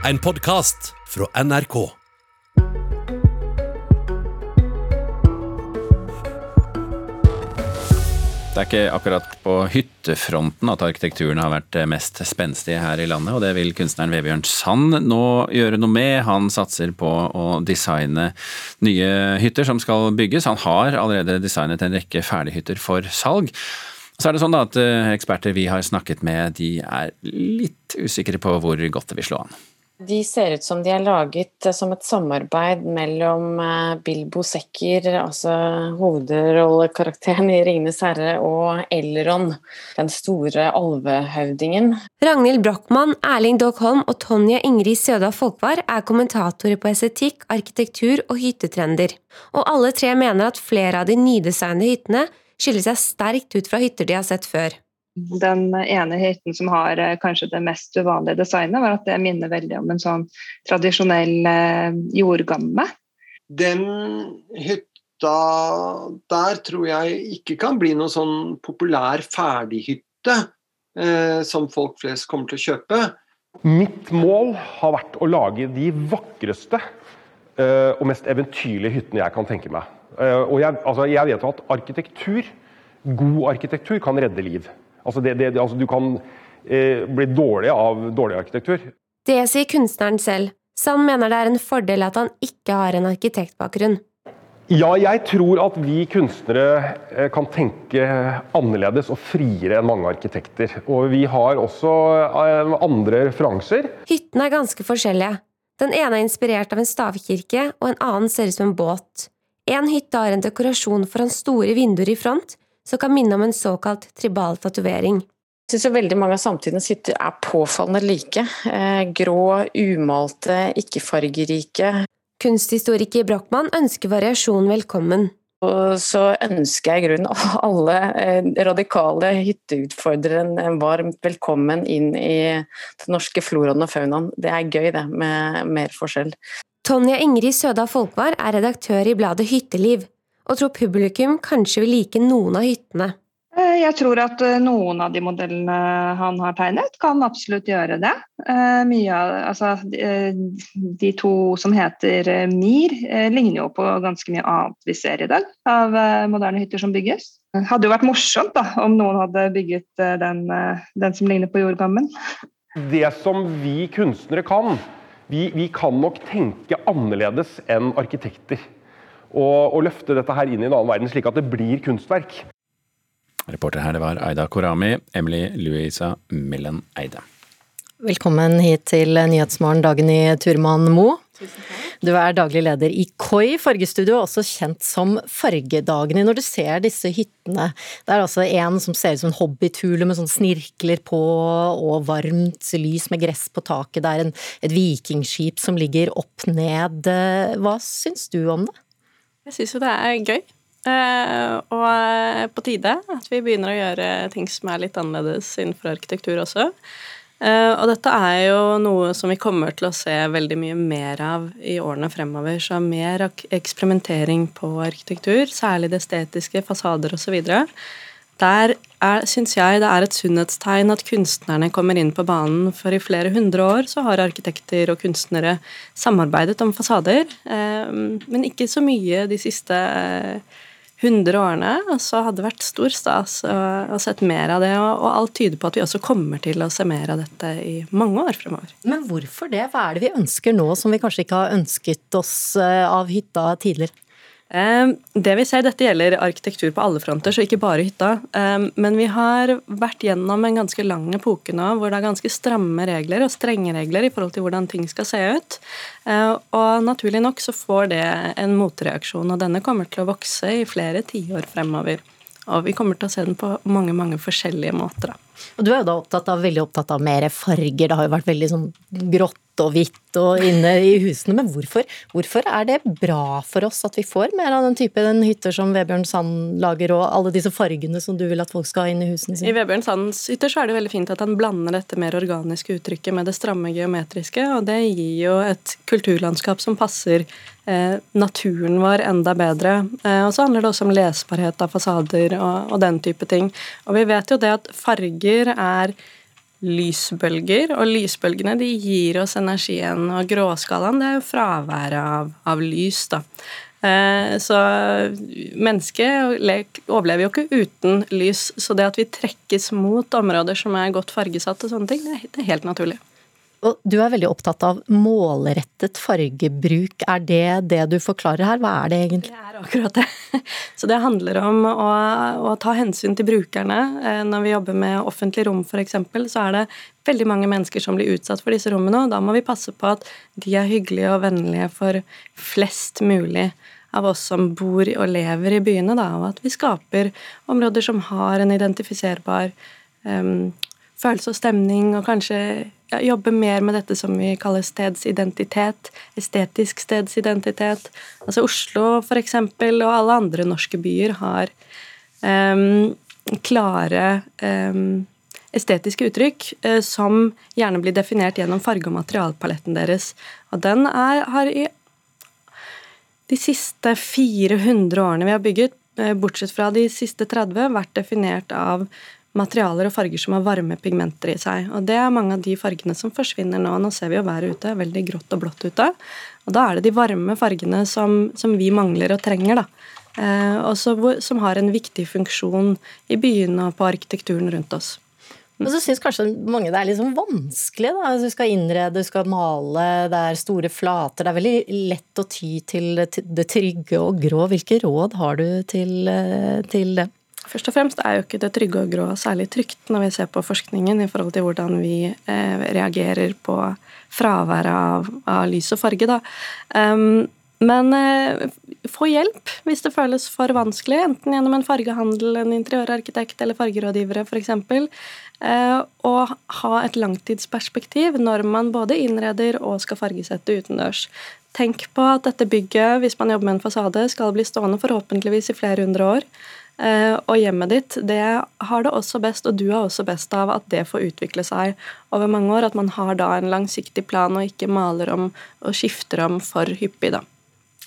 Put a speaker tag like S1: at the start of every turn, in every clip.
S1: En podkast fra NRK.
S2: Det er ikke akkurat på hyttefronten at arkitekturen har vært mest spenstig her i landet, og det vil kunstneren Vebjørn Sand nå gjøre noe med. Han satser på å designe nye hytter som skal bygges. Han har allerede designet en rekke ferdighytter for salg. Så er det sånn at eh, eksperter vi har snakket med, de er litt usikre på hvor godt det vil slå an.
S3: De ser ut som de er laget eh, som et samarbeid mellom eh, Bilbo Sekker, altså hovedrollekarakteren i 'Ringenes herre', og Elron, den store alvehøvdingen.
S4: Ragnhild Brochmann, Erling Dogholm og Tonje Ingrid Søda Folkvar er kommentatorer på estetikk, arkitektur og hyttetrender. Og alle tre mener at flere av de nydesignede hyttene skiller seg sterkt ut fra hytter de har sett før.
S5: Den ene hytten som har eh, kanskje det mest uvanlige designet, var at det minner veldig om en sånn tradisjonell eh, jordgamme.
S6: Den hytta der tror jeg ikke kan bli noen sånn populær ferdighytte eh, som folk flest kommer til å kjøpe.
S7: Mitt mål har vært å lage de vakreste eh, og mest eventyrlige hyttene jeg kan tenke meg. Eh, og jeg, altså, jeg vet jo at arkitektur, god arkitektur, kan redde liv. Altså, det, det, altså du kan eh, bli dårlig av dårlig arkitektur.
S4: Det sier kunstneren selv. Sand mener det er en fordel at han ikke har en arkitektbakgrunn.
S7: Ja, jeg tror at vi kunstnere eh, kan tenke annerledes og friere enn mange arkitekter. Og vi har også eh, andre referanser.
S4: Hyttene er ganske forskjellige. Den ene er inspirert av en stavkirke, og en annen ser ut som en båt. En hytte har en dekorasjon foran store vinduer i front, som kan minne om en såkalt tribal tatovering.
S3: Jeg syns veldig mange av samtidens hytter er påfallende like. Eh, grå, umalte, ikke-fargerike.
S4: Kunsthistoriker Brochmann ønsker variasjon velkommen.
S3: Og så ønsker jeg i grunnen alle eh, radikale hytteutfordrere en varmt velkommen inn i den norske floraen og faunaen. Det er gøy, det, med mer forskjell.
S4: Tonja Ingrid Søda Folkvar er redaktør i bladet Hytteliv, og tror publikum kanskje vil like noen av hyttene.
S5: Eh, jeg tror at eh, noen av de modellene han har tegnet, kan absolutt gjøre det. Eh, mye av, altså, de to som heter MIR, ligner jo på ganske mye annet vi ser i dag av moderne hytter som bygges. Det hadde jo vært morsomt da, om noen hadde bygget den, den som ligner på jordgammen.
S7: Det som vi kunstnere kan, vi, vi, kan nok tenke annerledes enn arkitekter. Og, og, løfte dette her inn i en annen verden, slik at det blir kunstverk.
S2: Reporter her det var Aida Korami, Emily Louisa Millen Eide.
S8: Velkommen hit til Nyhetsmorgen, Dagny Turman Moe. Du er daglig leder i KOI fargestudio, også kjent som Fargedagene. Når du ser disse hyttene, det er altså en som ser ut som en hobbytule med sånn snirkler på og varmt lys med gress på taket. Det er en, et vikingskip som ligger opp ned. Hva syns du om det?
S9: Jeg syns jo det er gøy. Uh, og på tide at vi begynner å gjøre ting som er litt annerledes innenfor arkitektur også. Uh, og dette er jo noe som vi kommer til å se veldig mye mer av i årene fremover. Så mer eksperimentering på arkitektur, særlig det estetiske, fasader osv. Der syns jeg det er et sunnhetstegn at kunstnerne kommer inn på banen, for i flere hundre år så har arkitekter og kunstnere samarbeidet om fasader, uh, men ikke så mye de siste hundre 100 årene, og så hadde det vært stor stas å sett mer av det. Og, og alt tyder på at vi også kommer til å se mer av dette i mange år fremover.
S8: Men hvorfor det? Hva er det vi ønsker nå som vi kanskje ikke har ønsket oss eh, av hytta tidligere?
S9: Ehm, det vi ser, Dette gjelder arkitektur på alle fronter, så ikke bare hytta. Ehm, men vi har vært gjennom en ganske lang epoke nå hvor det er ganske stramme regler og strenge regler i forhold til hvordan ting skal se ut. Ehm, og naturlig nok så får det en motreaksjon, og denne kommer til å vokse i flere tiår fremover. Og vi kommer til å se den på mange mange forskjellige måter. Da.
S8: Og Du er jo da opptatt av, veldig opptatt av mer farger. Det har jo vært veldig sånn grått og hvitt og inne i husene. Men hvorfor, hvorfor, er det bra for oss at vi får mer av den type den hytter som Vebjørn Sand lager, og alle disse fargene som du vil at folk skal ha inn i husene sine?
S9: I Vebjørn Sands hytter så er det veldig fint at han blander dette mer organiske uttrykket med det stramme geometriske, og det gir jo et kulturlandskap som passer eh, naturen vår enda bedre. Eh, og så handler det også om lesbarhet av fasader og, og den type ting. Og vi vet jo det at farger er lysbølger, og lysbølgene de gir oss energien, og gråskalaen det er jo fraværet av, av lys, da. Eh, så mennesket overlever jo ikke uten lys, så det at vi trekkes mot områder som er godt fargesatt og sånne ting, det er helt naturlig.
S8: Og du er veldig opptatt av målrettet fargebruk. Er det det du forklarer her? Hva er det egentlig?
S9: Det er akkurat det. Så det handler om å, å ta hensyn til brukerne. Eh, når vi jobber med offentlig rom f.eks., så er det veldig mange mennesker som blir utsatt for disse rommene, og da må vi passe på at de er hyggelige og vennlige for flest mulig av oss som bor og lever i byene, da, og at vi skaper områder som har en identifiserbar um, følelse og stemning, og kanskje ja, jobbe mer med dette som vi kaller stedsidentitet, estetisk stedsidentitet. Altså Oslo for eksempel, og alle andre norske byer har um, klare um, estetiske uttrykk uh, som gjerne blir definert gjennom farge- og materialpaletten deres. Og den er, har i de siste 400 årene vi har bygget, uh, bortsett fra de siste 30, vært definert av materialer og farger som har varme pigmenter i seg. Og det er mange av de fargene som forsvinner nå. Nå ser vi jo været ute, veldig grått og blått ute. Og da er det de varme fargene som, som vi mangler og trenger, da. Eh, og som har en viktig funksjon i byene og på arkitekturen rundt oss.
S8: Men så syns kanskje mange det er litt liksom vanskelig. da, Du skal innrede, du skal male, det er store flater. Det er veldig lett å ty til det trygge og grå. Hvilke råd har du til, eh, til det?
S9: Først og fremst er jo ikke det trygge og grå særlig trygt når vi ser på forskningen i forhold til hvordan vi eh, reagerer på fraværet av, av, lys og farge. Da. Um, men eh, få hjelp hvis det føles for vanskelig, enten gjennom en fargehandel, en interiørarkitekt eller fargerådgivere f.eks. Eh, og ha et langtidsperspektiv når man både innreder og skal fargesette utendørs. Tenk på at dette bygget, hvis man jobber med en fasade, skal bli stående forhåpentligvis i flere hundre år. Eh, og hjemmet ditt, det har det også best, og du har også best av at det får utvikle seg over mange år. At man har da en langsiktig plan og ikke maler om og skifter om for hyppig, da.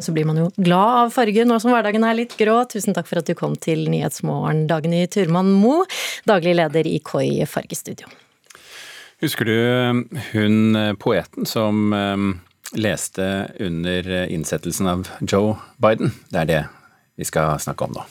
S8: Så blir man jo glad av farge nå som hverdagen er litt grå. Tusen takk for at du kom til Nyhetsmorgen, Dagny Turman Mo, daglig leder i KOI Fargestudio.
S2: Husker du eh, hun eh, poeten som leste under innsettelsen av Joe Biden? Det er det vi skal snakke om nå.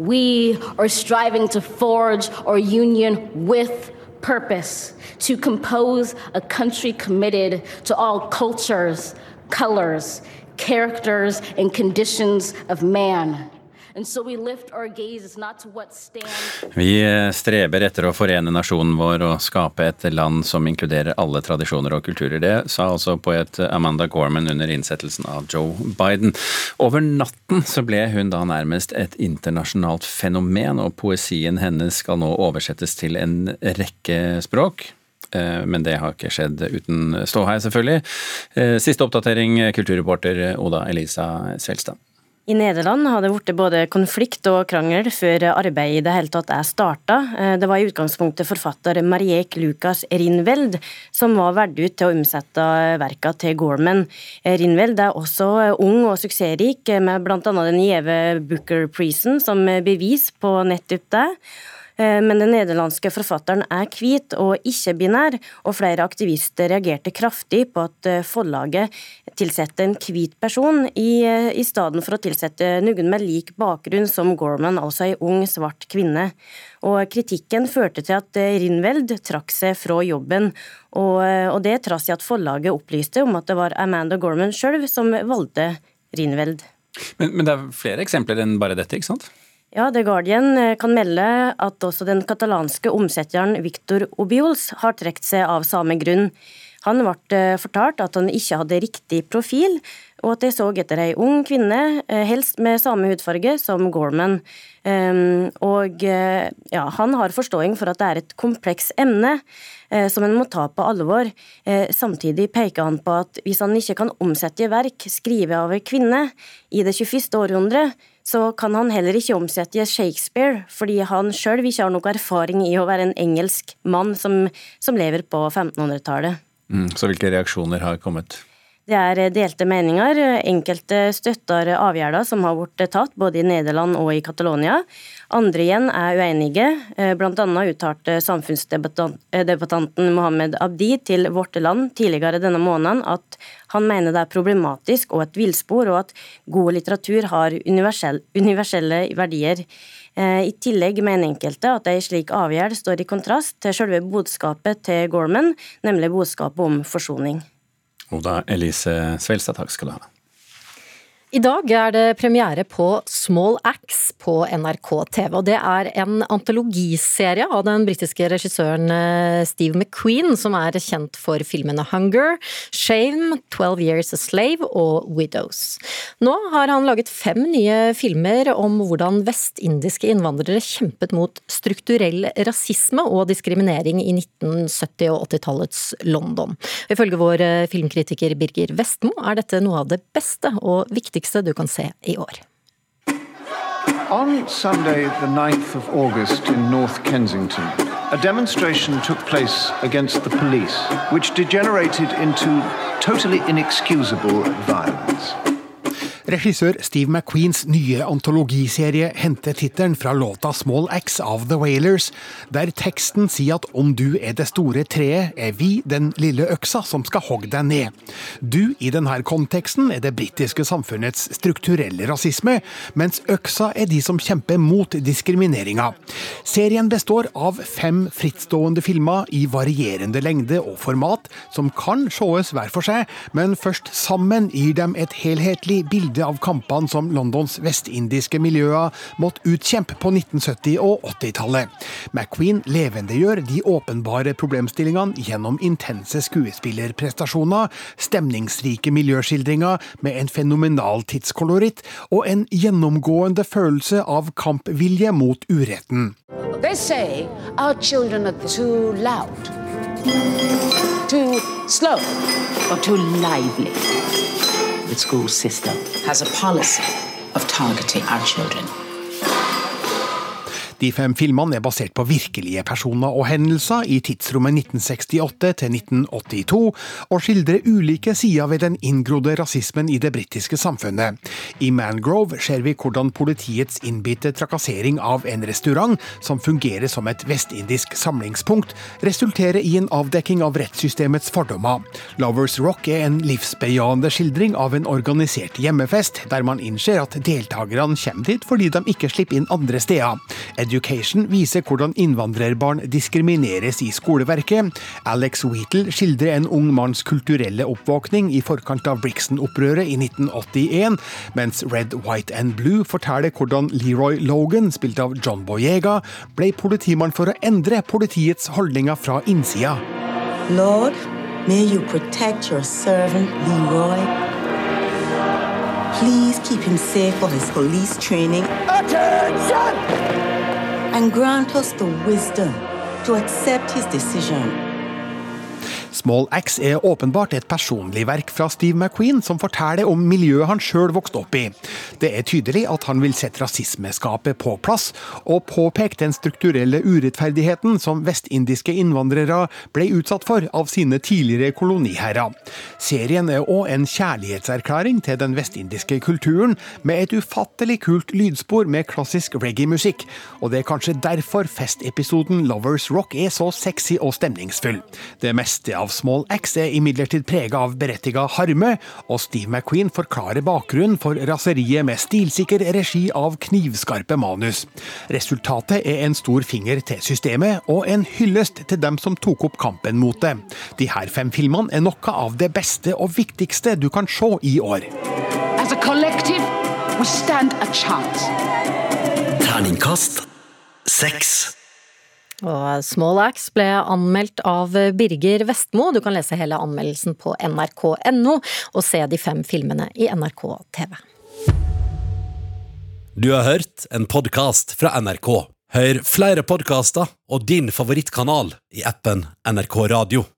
S10: We are striving to forge our union with purpose, to compose a country committed to all cultures, colors, characters, and conditions of man.
S2: Vi streber etter å forene nasjonen vår og skape et land som inkluderer alle tradisjoner og kulturer. Det sa altså poet Amanda Gorman under innsettelsen av Joe Biden. Over natten så ble hun da nærmest et internasjonalt fenomen, og poesien hennes skal nå oversettes til en rekke språk. Eh, men det har ikke skjedd uten ståhei, selvfølgelig. Eh, siste oppdatering, kulturreporter Oda Elisa Svelstad.
S11: I Nederland har det blitt både konflikt og krangel før arbeidet i det hele tatt er starta. Eh, det var i utgangspunktet forfatter Mariek Lukas Rinveld som var valgt ut til å omsette verka til Gorman. Eh, Rinveld er også ung og suksessrik, med bl.a. den gjeve Booker Prison som bevis på nettopp det. Eh, men den nederlandske forfatteren er hvit og ikke-binær, og flere aktivister reagerte kraftig på at eh, forlaget tilsetter en hvit person, i, eh, i stedet for å tilsette noen med lik bakgrunn som Gorman, altså ei ung, svart kvinne. Og kritikken førte til at Rinveld trakk seg fra jobben, og, og det trass i at forlaget opplyste om at det var Amanda Gorman sjøl som valgte Rinveld.
S2: Men, men det er flere eksempler enn bare dette, ikke sant?
S11: Ja, The Guardian eh, kan melde at også den katalanske omsetteren Victor Obiols har trukket seg av samme grunn. Han ble eh, fortalt at han ikke hadde riktig profil, og at de så etter ei ung kvinne, eh, helst med samme hudfarge som Gorman. Ehm, og ja, han har forståing for at det er et kompleks emne som en må ta på alvor. Samtidig peker han på at hvis han ikke kan omsette verk skrevet av ei kvinne i det 21. århundre, så kan han heller ikke omsette Shakespeare, fordi han sjøl ikke har noe erfaring i å være en engelsk mann som, som lever på 1500-tallet.
S2: Mm, så hvilke reaksjoner har kommet?
S11: Det er delte meninger. Enkelte støtter avgjørelser som har blitt tatt både i Nederland og i Catalonia. Andre igjen er uenige. Blant annet uttalte samfunnsdebattanten Mohammed Abdi til Vårt Land tidligere denne måneden at han mener det er problematisk og et villspor, og at god litteratur har universelle verdier. I tillegg mener enkelte at ei slik avgjørelse står i kontrast til selve budskapet til Gorman, nemlig budskapet om forsoning.
S2: Oda Elise Svelstad, takk skal du ha.
S8: I dag er det premiere på Small Axe på NRK TV. og Det er en antologiserie av den britiske regissøren eh, Steve McQueen, som er kjent for filmene Hunger, Shame, Twelve Years a Slave og Widows. Nå har han laget fem nye filmer om hvordan vestindiske innvandrere kjempet mot strukturell rasisme og diskriminering i 1970- og 80-tallets London. Ifølge vår eh, filmkritiker Birger Vestmo er dette noe av det beste og viktigste viktigste du kan se i år.
S12: On Sunday, the 9th of August in North Kensington, a demonstration took place against the police, which degenerated into totally inexcusable violence.
S13: Regissør Steve McQueens nye antologiserie henter tittelen fra låta Small Axe av The Wailers, der teksten sier at om du er det store treet, er vi den lille øksa som skal hogge deg ned. Du i denne konteksten er det britiske samfunnets strukturelle rasisme, mens øksa er de som kjemper mot diskrimineringa. Serien består av fem frittstående filmer i varierende lengde og format, som kan sees hver for seg, men først sammen gir dem et helhetlig bilde bilde av kampene som Londons vestindiske miljøer måtte utkjempe på 1970- og 80-tallet. McQueen levendegjør de åpenbare problemstillingene gjennom intense skuespillerprestasjoner, stemningsrike miljøskildringer med en fenomenal tidskoloritt og en gjennomgående følelse av kampvilje mot uretten. They say our children are too loud, too slow, or too lively. School system has a policy of targeting our children. De fem filmene er basert på virkelige personer og hendelser i tidsrommet 1968 til 1982, og skildrer ulike sider ved den inngrodde rasismen i det britiske samfunnet. I Mangrove ser vi hvordan politiets innbitte trakassering av en restaurant, som fungerer som et vestindisk samlingspunkt, resulterer i en avdekking av rettssystemets fordommer. Lovers Rock er en livsbejaende skildring av en organisert hjemmefest, der man innser at deltakerne kommer dit fordi de ikke slipper inn andre steder. Education viser hvordan innvandrerbarn diskrimineres i skoleverket. Alex Wheatle skildrer en ung manns kulturelle oppvåkning i forkant av Brixton-opprøret i 1981, mens Red, White and Blue forteller hvordan Leroy Logan, spilt av John Boyega, ble politimann for å endre politiets holdninger fra innsida. Lord, may you protect your servant Leroy. Please keep him safe for his police training. Attention! And grant us the wisdom to accept his decision Small Axe er åpenbart et personlig verk fra Steve McQueen, som forteller om miljøet han sjøl vokste opp i. Det er tydelig at han vil sette rasismeskapet på plass, og påpeke den strukturelle urettferdigheten som vestindiske innvandrere ble utsatt for av sine tidligere koloniherrer. Serien er òg en kjærlighetserklæring til den vestindiske kulturen, med et ufattelig kult lydspor med klassisk reggae-musikk, og det er kanskje derfor festepisoden Lovers Rock er så sexy og stemningsfull. Det meste av Small X er imidlertid prega av berettiga harme, og Steve McQueen forklarer bakgrunnen for raseriet med stilsikker regi av knivskarpe manus. Resultatet er en stor finger til systemet, og en hyllest til dem som tok opp kampen mot det. De her fem filmene er noe av det beste og viktigste du kan se i år. As a collective, we stand a chance. Terningkast seks. Og Small Axe ble anmeldt av Birger Vestmo. Du kan lese hele anmeldelsen på nrk.no, og se de fem filmene i NRK TV.
S1: Du har hørt en podkast fra NRK. Hør flere podkaster og din favorittkanal i appen NRK Radio.